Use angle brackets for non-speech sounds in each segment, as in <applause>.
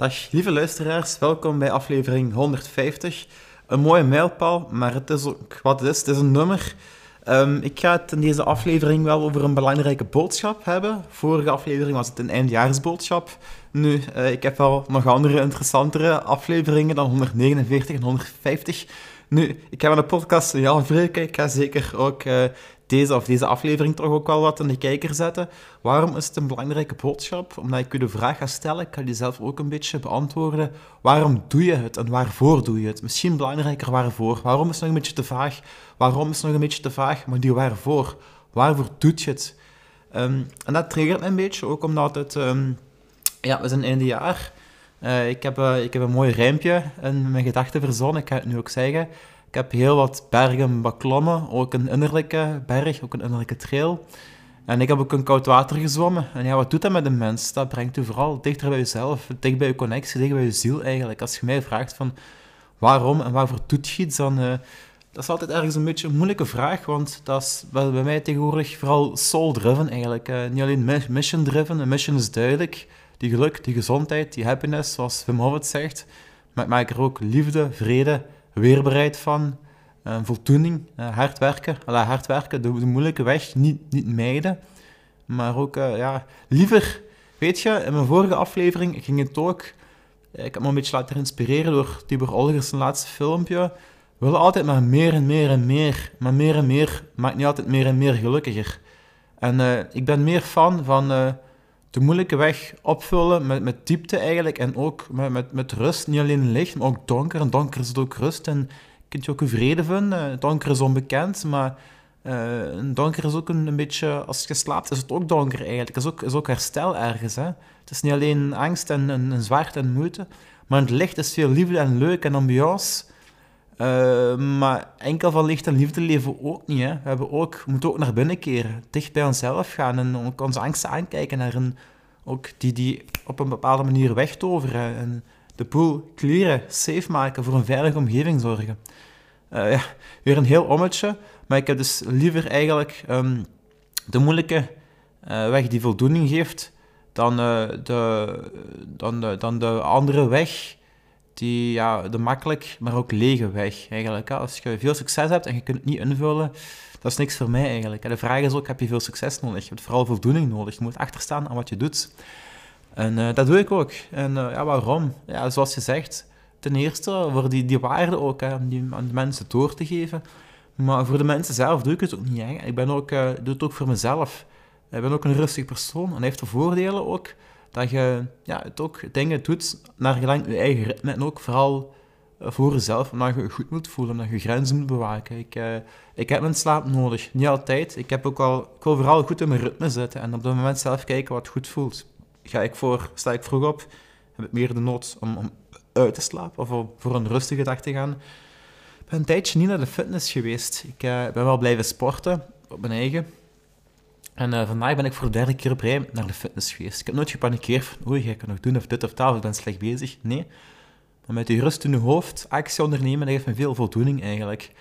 Dag lieve luisteraars, welkom bij aflevering 150. Een mooie mijlpaal, maar het is ook wat het is. Het is een nummer. Ehm, ik ga het in deze aflevering wel over een belangrijke boodschap hebben. Vorige aflevering was het een eindjaarsboodschap. Nu, uh, ik heb wel nog andere interessantere afleveringen dan 149 en 150. Nu, ik heb de podcast Jan Vreuken. Ik ga zeker ook uh, deze of deze aflevering toch ook wel wat in de kijker zetten. Waarom is het een belangrijke boodschap? Omdat ik u de vraag ga stellen, ik kan die zelf ook een beetje beantwoorden. Waarom doe je het en waarvoor doe je het? Misschien belangrijker waarvoor. Waarom is het nog een beetje te vaag? Waarom is het nog een beetje te vaag? Maar die waarvoor. Waarvoor doet je het? Um, en dat triggert me een beetje, ook omdat het... Um, ja, we zijn einde jaar. Uh, ik, heb, uh, ik heb een mooi rijmpje in mijn gedachten verzonnen, ik ga het nu ook zeggen. Ik heb heel wat bergen beklommen, ook een innerlijke berg, ook een innerlijke trail. En ik heb ook een koud water gezwommen. En ja, wat doet dat met een mens? Dat brengt u vooral dichter bij jezelf, dicht bij je connectie, dicht bij je ziel eigenlijk. Als je mij vraagt van waarom en waarvoor doet je iets, dan... Uh, dat is altijd ergens een beetje een moeilijke vraag, want dat is bij mij tegenwoordig vooral soul-driven eigenlijk. Uh, niet alleen mission-driven, een mission is duidelijk. Die geluk, die gezondheid, die happiness, zoals Wim Hof het zegt. Maar ik maak er ook liefde, vrede, weerbaarheid van, uh, voldoening, uh, hard werken. Hard werken, de, moeilijke weg niet, niet mijden, maar ook, uh, ja, liever... Weet je, in mijn vorige aflevering ging het ook... Ik heb me een beetje laten inspireren door Tibor Olgers laatste filmpje. We willen altijd maar meer en meer en meer. Maar meer en meer maakt niet altijd meer en meer gelukkiger. En ik ben meer fan van de moeilijke weg opvullen met, met diepte eigenlijk en ook met, met, met rust. Niet alleen licht, maar ook donker. En donker is ook rust en kun je ook een vrede vinden. Donker is onbekend, maar uh, donker is ook een, een, beetje... Als je slaapt is het ook donker eigenlijk. Het is ook, is ook herstel ergens. Hè? Het is niet alleen angst en, en, en zwart en moeite, maar het licht is veel liefde en leuk en ambiance. Uh, maar enkel van licht en liefde leven we ook niet. Hè. We, hebben ook, moeten ook naar binnen keren, dicht bij onszelf gaan en ook onze angsten aankijken en ook die, die op een bepaalde manier wegtoveren en de boel clearen, safe maken, voor een veilige omgeving zorgen. Uh, ja, weer een heel ommetje, maar ik heb dus liever eigenlijk um, de moeilijke uh, weg die voldoening geeft dan, de, dan, de, dan de andere weg die, ja, de makkelijk, maar ook lege weg eigenlijk. Als je veel succes hebt en je kunt het niet invullen, dat is niks voor mij eigenlijk. De vraag is ook, heb je veel succes nodig? Je hebt vooral voldoening nodig. Je moet achterstaan aan wat je doet. En uh, dat doe ik ook. En uh, ja, waarom? Ja, zoals je zegt, ten eerste voor die, die waarde ook, om die aan de mensen door te geven. Maar voor de mensen zelf doe ik het ook niet. Ik ben ook, uh, doe het ook voor mezelf. Ik ben ook een rustig persoon en heeft de voordelen ook dat je ja, het ook dingen doet naar gelang je eigen ritme en ook vooral eh, voor jezelf, omdat je je goed moet voelen, omdat je grenzen moet bewaken. Ik, uh, ik heb mijn slaap nodig, niet altijd. Ik, heb ook al, ik wil vooral goed in mijn ritme zitten en op dat moment zelf kijken wat goed voelt. Ga ik voor, sta ik vroeg op, heb ik meer de nood om, om uit te slapen of voor een rustige dag te gaan. Ik ben een tijdje niet naar de fitness geweest. Ik uh, ben wel blijven sporten op mijn eigen. En uh, vandaag ben ik voor de derde keer op rij naar de fitness geweest. Ik heb nooit gepanikeerd van, oei, ga ik nog doen of dit of dat, of ik ben slecht bezig. Nee. Maar met die rust in je hoofd, actie ondernemen, dat geeft me veel voldoening eigenlijk.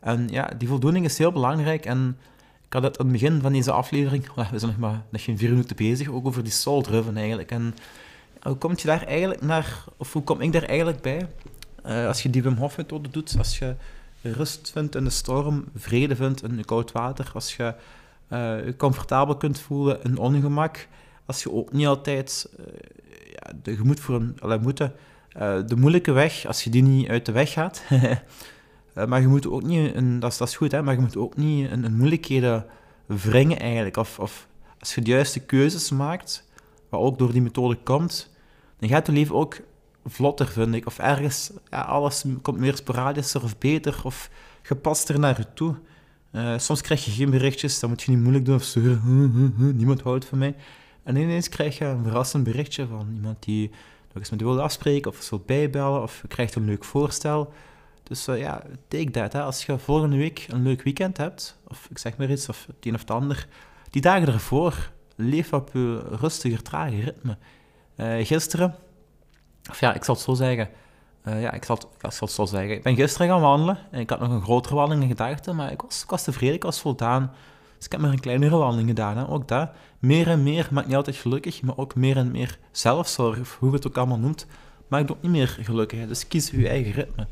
En ja, die voldoening is heel belangrijk. En ik had het aan het begin van deze aflevering, oh, we zijn nog maar nog geen vier minuten bezig, ook over die soul driven eigenlijk. En hoe kom je daar eigenlijk naar, of hoe kom ik daar eigenlijk bij? Uh, als je die Wim Hof methode doet, als je rust vindt in de storm, vrede vindt in koud water, als je uh, comfortabel kunt voelen, een ongemak. Als je ook niet altijd uh, ja, de, je voor een, allee, moeten, uh, de moeilijke weg, als je die niet uit de weg gaat. <laughs> maar je moet ook niet, een, dat, is, dat is goed, hè, maar je moet ook niet in, in moeilijkheden wringen eigenlijk. Of, of als je de juiste keuzes maakt, wat ook door die methode komt, dan gaat je leven ook vlotter, vind ik. Of ergens, ja, alles komt meer sporadischer of beter of gepaster naar je toe. Uh, soms krijg je geen berichtjes, dan moet je niet moeilijk doen of zeuren. <laughs> Niemand houdt van mij. En ineens krijg je een verrassend berichtje van iemand die nog eens met je wil afspreken of wil bijbellen of krijgt een leuk voorstel. Dus uh, ja, take that. Hè. Als je volgende week een leuk weekend hebt, of ik zeg maar iets, of het een of het ander, die dagen ervoor, leef op je rustiger, trage ritme. Uh, gisteren, of ja, ik zal het zo zeggen, uh, ja, ik zal, het, ik zo zeggen. Ik ben gisteren gaan wandelen. En ik had nog een grotere wandeling in gedachten, maar ik was, ik was tevreden, ik was voldaan. Dus ik heb maar een kleinere wandeling gedaan. Hè. Ook dat, meer en meer maakt niet altijd gelukkig, maar ook meer en meer zelfzorg, of hoe je het ook allemaal noemt, maakt ook niet meer gelukkig. Dus kies je eigen ritme.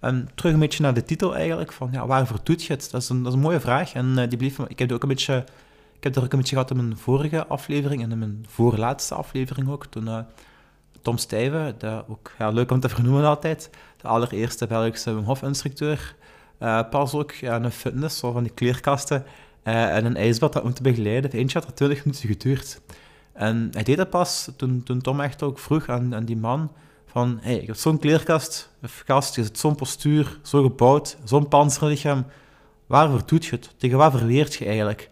En terug een beetje naar de titel eigenlijk, van ja, waarvoor doet je het? Dat is een, dat is een mooie vraag. En uh, die blief, ik heb ook een beetje... Ik heb er ook een beetje gehad in mijn vorige aflevering en in mijn voorlaatste aflevering ook. Toen uh, Tom Stijven, dat ook ja, leuk om te vernoemen altijd, de allereerste Belgische Hof-instructeur, uh, pas ook ja, een fitness, zo van die kleerkasten en een ijsbad dat moeten begeleiden. Eentje had er 20 minuten geduurd. En hij deed dat pas toen, toen Tom echt ook vroeg aan, aan die man van, hey, zo'n kleerkast, of gast, je zo'n postuur, zo gebouwd, zo'n panzerlichaam. Waarvoor doet je het? Tegen wat verweert je eigenlijk?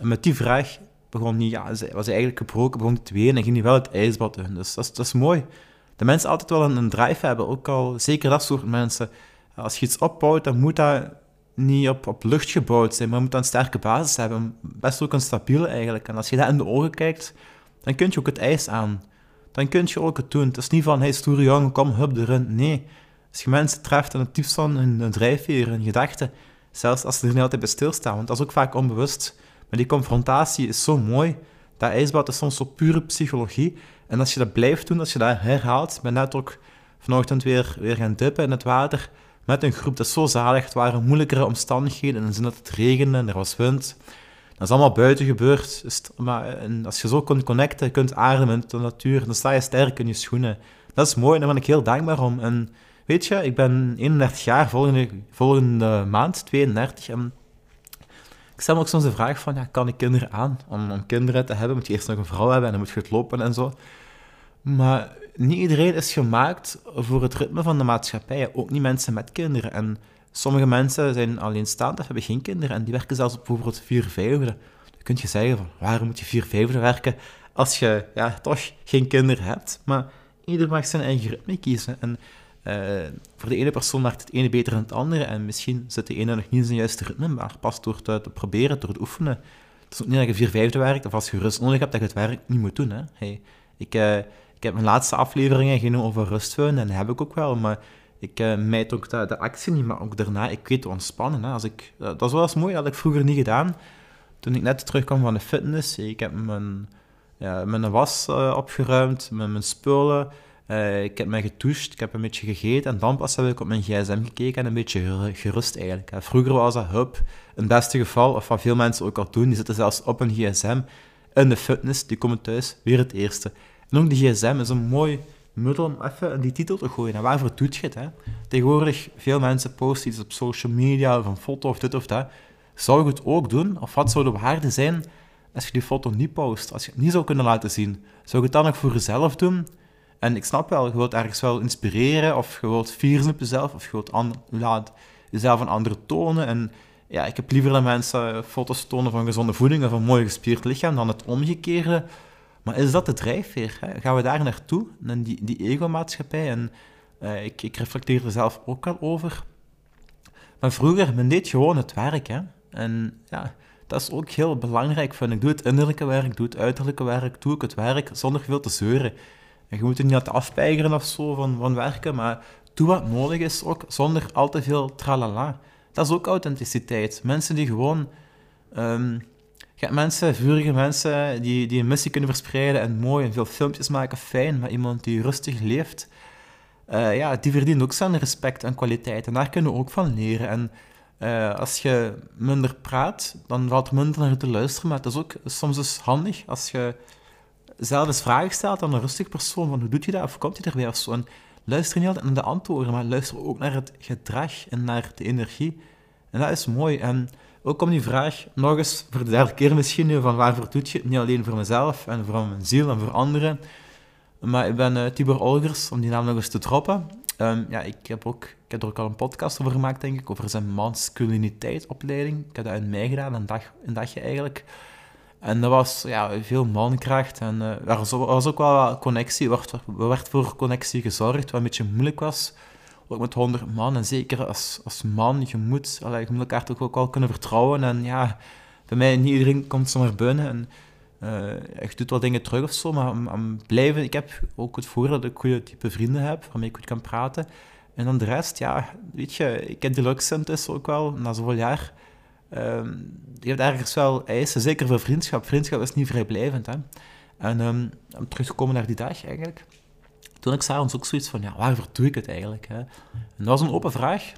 En met die vraag begon hij, ja, was hij eigenlijk gebroken, begon te wenen en ging hij wel het ijsbad in. Dus dat is, dat is mooi. De mensen altijd wel een, een drive hebben, ook al zeker dat soort mensen. Als je iets opbouwt, dan moet dat niet op, op lucht gebouwd zijn, maar moet een sterke basis hebben. Best ook een stabiele eigenlijk. En als je dat in de ogen kijkt, dan kun je ook het ijs aan dan kun je ook het doen. Het is niet van, hey, stoere jongen, kom, hup erin. Nee. Als je mensen treft en het diepst van hun drijfveer, hun gedachten, zelfs als ze er niet altijd bij stilstaan, want dat is ook vaak onbewust. Maar die confrontatie is zo mooi. Dat ijsbad is soms zo pure psychologie. En als je dat blijft doen, als je dat herhaalt, ben net ook vanochtend weer, weer gaan dippen in het water met een groep. Dat zo zalig. Het waren moeilijkere omstandigheden in de zin dat het regende en er was wind. Dat is allemaal buiten gebeurd. Maar als je zo kunt connecten, kunt ademen met de natuur, dan sta je sterk in je schoenen. Dat is mooi en daar ben ik heel dankbaar om. En weet je, ik ben 31 jaar, volgende, volgende maand 32. En ik stel me ook soms de vraag van, ja, kan ik kinderen aan? Om, om kinderen te hebben moet je eerst nog een vrouw hebben en dan moet je het lopen en zo. Maar niet iedereen is gemaakt voor het ritme van de maatschappij. Ook niet mensen met kinderen. En Sommige mensen zijn alleenstaand of hebben geen kinderen en die werken zelfs op bijvoorbeeld vier vijfde. Dan kun je zeggen van, waarom moet je vier vijfde werken als je ja, toch geen kinderen hebt? Maar ieder mag zijn eigen ritme kiezen. En uh, voor de ene persoon werkt het ene beter dan het andere en misschien zit de ene nog niet in zijn juiste ritme, maar pas door te, te proberen, door te oefenen. Het is ook niet dat je vier vijfde werkt of als je rust nodig hebt, dat je het werk niet moet doen. Hè? Ik, uh, ik heb mijn laatste afleveringen genomen over rustfeun en dat heb ik ook wel, maar ik uh, mijt ook de, actie niet, maar ook daarna, ik weet ontspannen. Hè. Als ik, dat is wel eens mooi, dat had ik vroeger niet gedaan. Toen ik net terugkwam van de fitness, ik heb mijn, ja, mijn was opgeruimd, mijn spullen, uh, ik heb mij getoucht, ik heb een beetje gegeten en dan pas heb ik op mijn gsm gekeken en een beetje gerust eigenlijk. Vroeger was dat, hup, het beste geval, of wat veel mensen ook al doen, die zitten zelfs op een gsm in de fitness, die komen thuis, weer het eerste. En ook de gsm is een mooi middel om even die titel te gooien. En waarvoor doet je het? Hè? Tegenwoordig, veel mensen posten iets op social media of een foto of dit of dat. Zou je het ook doen? Of wat zou de waarde zijn als je die foto niet post? Als je het niet zou kunnen laten zien? Zou je het dan ook voor jezelf doen? En ik snap wel, je wilt ergens wel inspireren, of je wilt vieren op jezelf, of je wilt an, laat jezelf een andere tonen. En ja, ik heb liever dat mensen foto's tonen van gezonde voeding of een mooi gespierd lichaam dan het omgekeerde maar is dat de drijfveer? Gaan we daar naartoe, naar die, die ego-maatschappij? En uh, ik, ik reflecteer er zelf ook al over. Maar vroeger, men deed gewoon het werk. Hè? En ja, dat is ook heel belangrijk, vind ik. Doe het innerlijke werk, doe het uiterlijke werk, doe ik het werk zonder veel te zeuren. Je moet er niet aan afpeigeren of zo van, van werken, maar doe wat nodig is ook, zonder al te veel tralala. Dat is ook authenticiteit. Mensen die gewoon um, je hebt mensen, vurige mensen, die, die een missie kunnen verspreiden en mooi en veel filmpjes maken, fijn, maar iemand die rustig leeft, uh, ja, die verdient ook zijn respect en kwaliteit. En daar kunnen we ook van leren. En uh, als je minder praat, dan valt er minder naar te luisteren. Maar het is ook soms dus handig als je zelf eens vragen stelt aan een rustig persoon, van hoe doet je dat, of komt hij er weer of zo. En luister niet altijd naar de antwoorden, maar luister ook naar het gedrag en naar de energie. En dat is mooi. En ook om die vraag, nog eens voor de derde keer misschien, van waarvoor doet je het? Niet alleen voor mezelf en voor mijn ziel en voor anderen. Maar ik ben uh, Tibor Olgers, om die naam nog eens te droppen. Um, ja, ik heb, ook, ik heb er ook al een podcast over gemaakt, denk ik, over zijn masculiniteitsopleiding. Ik heb dat in mei gedaan, een, dag, een dagje eigenlijk. En dat was ja, veel mankracht en uh, er was, ook wel wat connectie. Er werd, er voor connectie gezorgd, wat een beetje moeilijk was ook met honderd man. En zeker als, als man, je moet, je moet elkaar toch ook wel kunnen vertrouwen. En ja, bij mij, niet iedereen komt zomaar binnen en uh, je doet wel dingen terug of zo, maar om, blijven, ik heb ook het voordeel dat ik goede type vrienden heb, waarmee ik goed kan praten. En dan de rest, ja, weet je, ik heb die luxe intussen ook wel, na zoveel jaar. Je hebt ergens wel eisen, zeker voor vriendschap. Vriendschap is niet vrijblijvend. Hè? En um, om terug te komen naar die dag eigenlijk. Toen ik s'avonds ook zoiets van, ja, waarvoor doe ik het eigenlijk? Hè? En dat was een open vraag.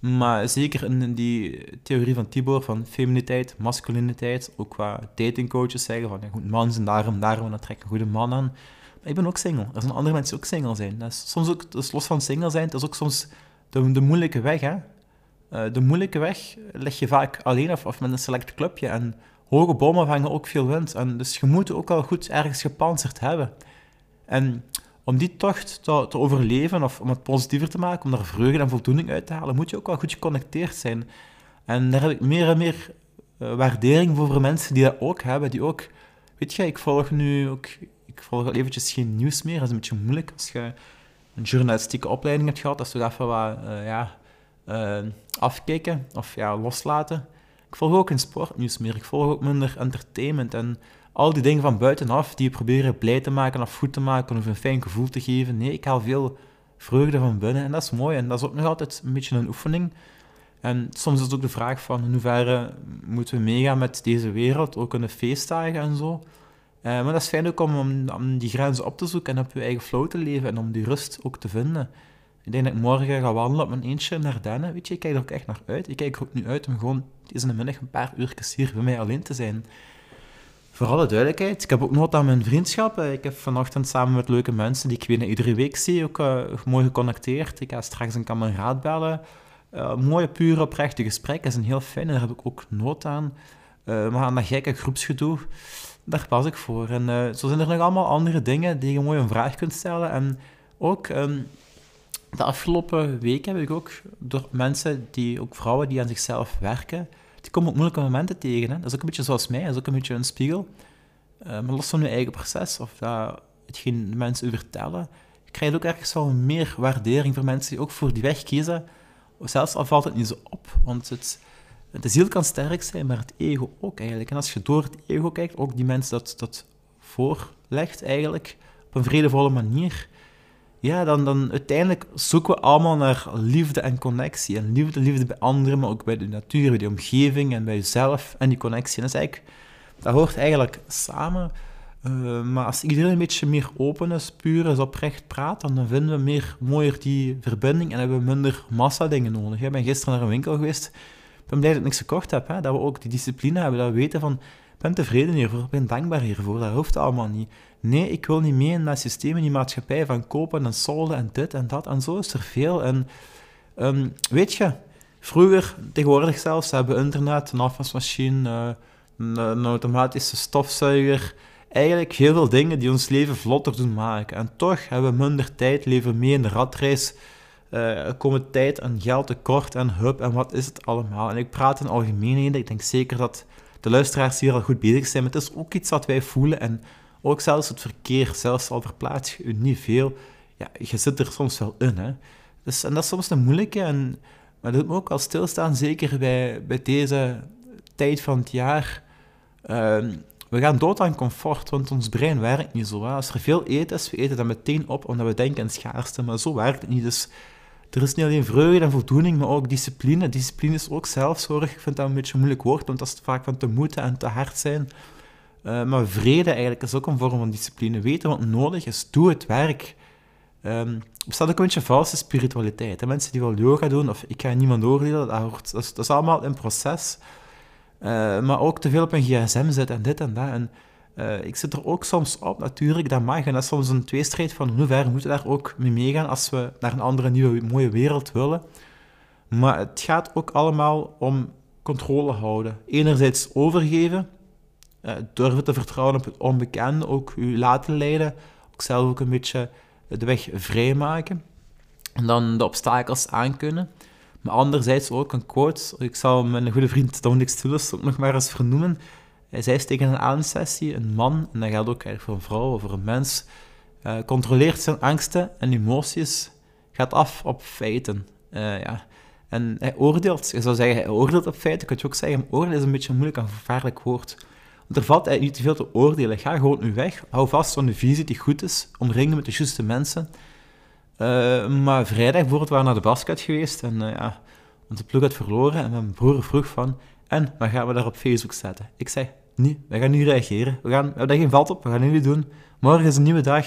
Maar zeker in die theorie van Tibor, van feminiteit, masculiniteit, ook qua datingcoaches zeggen van, ja, goed, man zijn daarom, daarom, dan trek een goede man aan. Maar ik ben ook single. Er zijn andere mensen die ook single zijn. Dat is soms ook, dus los van single zijn, dat is ook soms de, de moeilijke weg, hè. Uh, de moeilijke weg leg je vaak alleen of, of met een select clubje. En hoge bomen vangen ook veel wind. En dus je moet ook al goed ergens gepanzerd hebben. En om die tocht te, overleven of om het positiever te maken, om daar vreugde en voldoening uit te halen, moet je ook wel goed geconnecteerd zijn. En daar heb ik meer en meer uh, waardering voor, voor mensen die dat ook hebben, die ook... Weet je, ik volg nu ook... Ik volg al eventjes geen nieuws meer, dat is een beetje moeilijk als je een journalistieke opleiding hebt gehad, dat is toch even wat, uh, ja, uh, afkijken of ja, loslaten. Ik volg ook geen sportnieuws meer, ik volg ook minder entertainment en al die dingen van buitenaf die je proberen blij te maken of goed te maken of een fijn gevoel te geven. Nee, ik haal veel vreugde van binnen en dat is mooi. En dat is ook nog altijd een beetje een oefening. En soms is het ook de vraag van in hoeverre moeten we meegaan met deze wereld, ook in de feestdagen en zo. Uh, maar dat is fijn ook om, om, die grenzen op te zoeken en op je eigen flow te leven en om die rust ook te vinden. Ik denk dat ik morgen ga wandelen op mijn eentje naar Dennen. Weet je, ik kijk er ook echt naar uit. Ik kijk er ook nu uit om gewoon deze middag een paar uurtjes hier bij mij alleen te zijn. Voor alle duidelijkheid, ik heb ook nood aan mijn vriendschap. Ik heb vanochtend samen met leuke mensen die ik bijna iedere week zie, ook uh, mooi geconnecteerd. Ik ga straks een kameraad bellen. Uh, mooie, pure, oprechte gesprekken zijn heel fijn en daar heb ik ook nood aan. Maar aan dat gekke groepsgedoe, daar pas ik voor. En zo zijn er nog allemaal andere dingen die je mooi een vraag kunt stellen. En ook um, de afgelopen week heb ik ook door mensen, die, ook vrouwen die aan zichzelf werken, die komen ook moeilijke momenten tegen. Hè. Dat is ook een beetje zoals mij, dat is ook een beetje een spiegel. Uh, maar los van je eigen proces of dat, hetgeen mensen u vertellen, krijg je ook ergens wel meer waardering voor mensen die ook voor die weg kiezen. Zelfs al valt het niet zo op, want het, de ziel kan sterk zijn, maar het ego ook eigenlijk. En als je door het ego kijkt, ook die mensen dat, dat voorlegt eigenlijk, op een vredevolle manier, ja, dan, dan uiteindelijk zoeken we allemaal naar liefde en connectie. En liefde, liefde bij anderen, maar ook bij de natuur, bij de omgeving en bij jezelf en die connectie. Dat, is eigenlijk, dat hoort eigenlijk samen. Uh, maar als iedereen een beetje meer open is, puur is, oprecht praat, dan vinden we meer mooier die verbinding en hebben we minder massa dingen nodig. Ik ben gisteren naar een winkel geweest. Ik ben blij dat ik niks gekocht heb. Hè? Dat we ook die discipline hebben, dat we weten van, ben tevreden hiervoor, ben dankbaar hiervoor. Dat hoeft allemaal niet. Nee, ik wil niet mee in dat systeem, in die maatschappij van kopen en solden en dit en dat. En zo is er veel. En ehm, weet je, vroeger, tegenwoordig zelfs, hebben we internet, een afwasmachine, uh, een, automatische stofzuiger. Eigenlijk heel veel dingen die ons leven vlotter doen maken. En toch hebben we minder tijd, leven mee in de ratreis. Uh, komen tijd en geld tekort en hub en wat is het allemaal. En ik praat in algemeenheden. Ik denk zeker dat de luisteraars hier al goed bezig zijn. Maar het is ook iets wat wij voelen en ook zelfs het verkeer, zelfs al verplaats je niet veel, ja, je zit er soms wel in. Hè. Dus, en dat is soms een moeilijke, en, maar dat doet me ook al stilstaan, zeker bij, bij deze tijd van het jaar. Uh, we gaan dood aan comfort, want ons brein werkt niet zo. Als er veel eten is, we eten dat meteen op, omdat we denken aan schaarste, maar zo werkt het niet. Dus er is niet alleen vreugde en voldoening, maar ook discipline. Discipline is ook zelfzorg. Ik vind dat een beetje een moeilijk woord, want dat is vaak van te moeten en te hard zijn. Uh, maar vrede eigenlijk is ook een vorm van discipline. Weten wat nodig is, doe het werk. Um, bestaat ook een beetje valse spiritualiteit. Hè? Mensen die wel yoga doen, of ik ga niemand oordelen, dat, dat, is, allemaal een proces. Uh, maar ook te veel op een gsm zitten en dit en dat. En uh, ik zit er ook soms op, natuurlijk, dat mag. En dat is soms een tweestrijd van hoe ver moeten we daar ook mee meegaan als we naar een andere, nieuwe, mooie wereld willen. Maar het gaat ook allemaal om controle houden. Enerzijds overgeven, uh, durven te vertrouwen op het onbekende, ook u laten leiden, ook zelf ook een beetje de weg vrijmaken. En dan de obstakels aankunnen. Maar anderzijds ook een quote, ik zal mijn goede vriend Dominic Stulus ook nog maar eens vernoemen. Hij zei tegen een ademsessie, een man, en dat geldt ook voor een vrouw voor een mens, uh, controleert zijn angsten en emoties, gaat af op feiten. Uh, ja. En hij oordeelt, je zou zeggen, hij oordeelt op feiten, kun je ook zeggen, oordeel is een beetje een moeilijk en gevaarlijk woord. Er valt eigenlijk niet te veel te oordelen. Ga gewoon nu weg. Hou vast aan de visie die goed is. Omringen met de juiste mensen. Uh, maar vrijdag bijvoorbeeld waren we naar de basket geweest. En ja, onze ploeg had verloren. En mijn broer vroeg van... En wat gaan we daar op Facebook zetten? Ik zei, we gaan nu reageren. We, gaan, we hebben daar geen valt op, we gaan nu doen. Morgen is een nieuwe dag.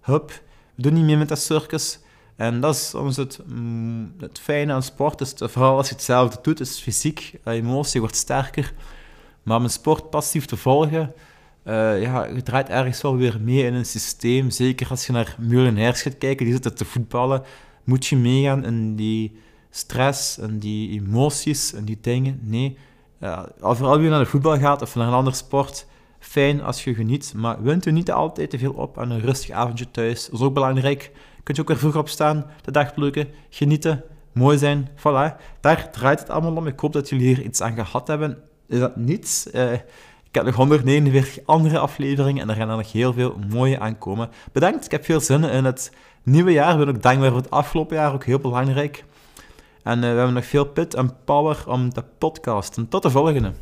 Hup, we doen niet meer met dat circus. En dat is soms het, mm, het fijne aan sport. Is vooral als je hetzelfde doet, is fysiek, je emotie wordt sterker. Maar om een sport passief te volgen, uh, ja, je draait ergens wel weer mee in een systeem. Zeker als je naar miljonairs gaat kijken, die zitten te voetballen, moet je meegaan in die stress en die emoties en die dingen. Nee, uh, vooral wie naar de voetbal gaat of naar een andere sport, fijn als je geniet, maar wint u niet altijd te veel op aan een rustig avondje thuis. Dat is ook belangrijk. Kun je ook weer vroeg opstaan, de dag plukken, genieten, mooi zijn, voilà. Daar draait het allemaal om. Ik hoop dat jullie hier iets aan gehad hebben. Is dat niets? Uh, ik heb nog 149 andere afleveringen en er gaan er nog heel veel mooie aankomen. Bedankt, ik heb veel zin in het nieuwe jaar. Ik ben ook dankbaar voor het afgelopen jaar, ook heel belangrijk. En uh, we hebben nog veel pit en power om te podcasten. Tot de volgende.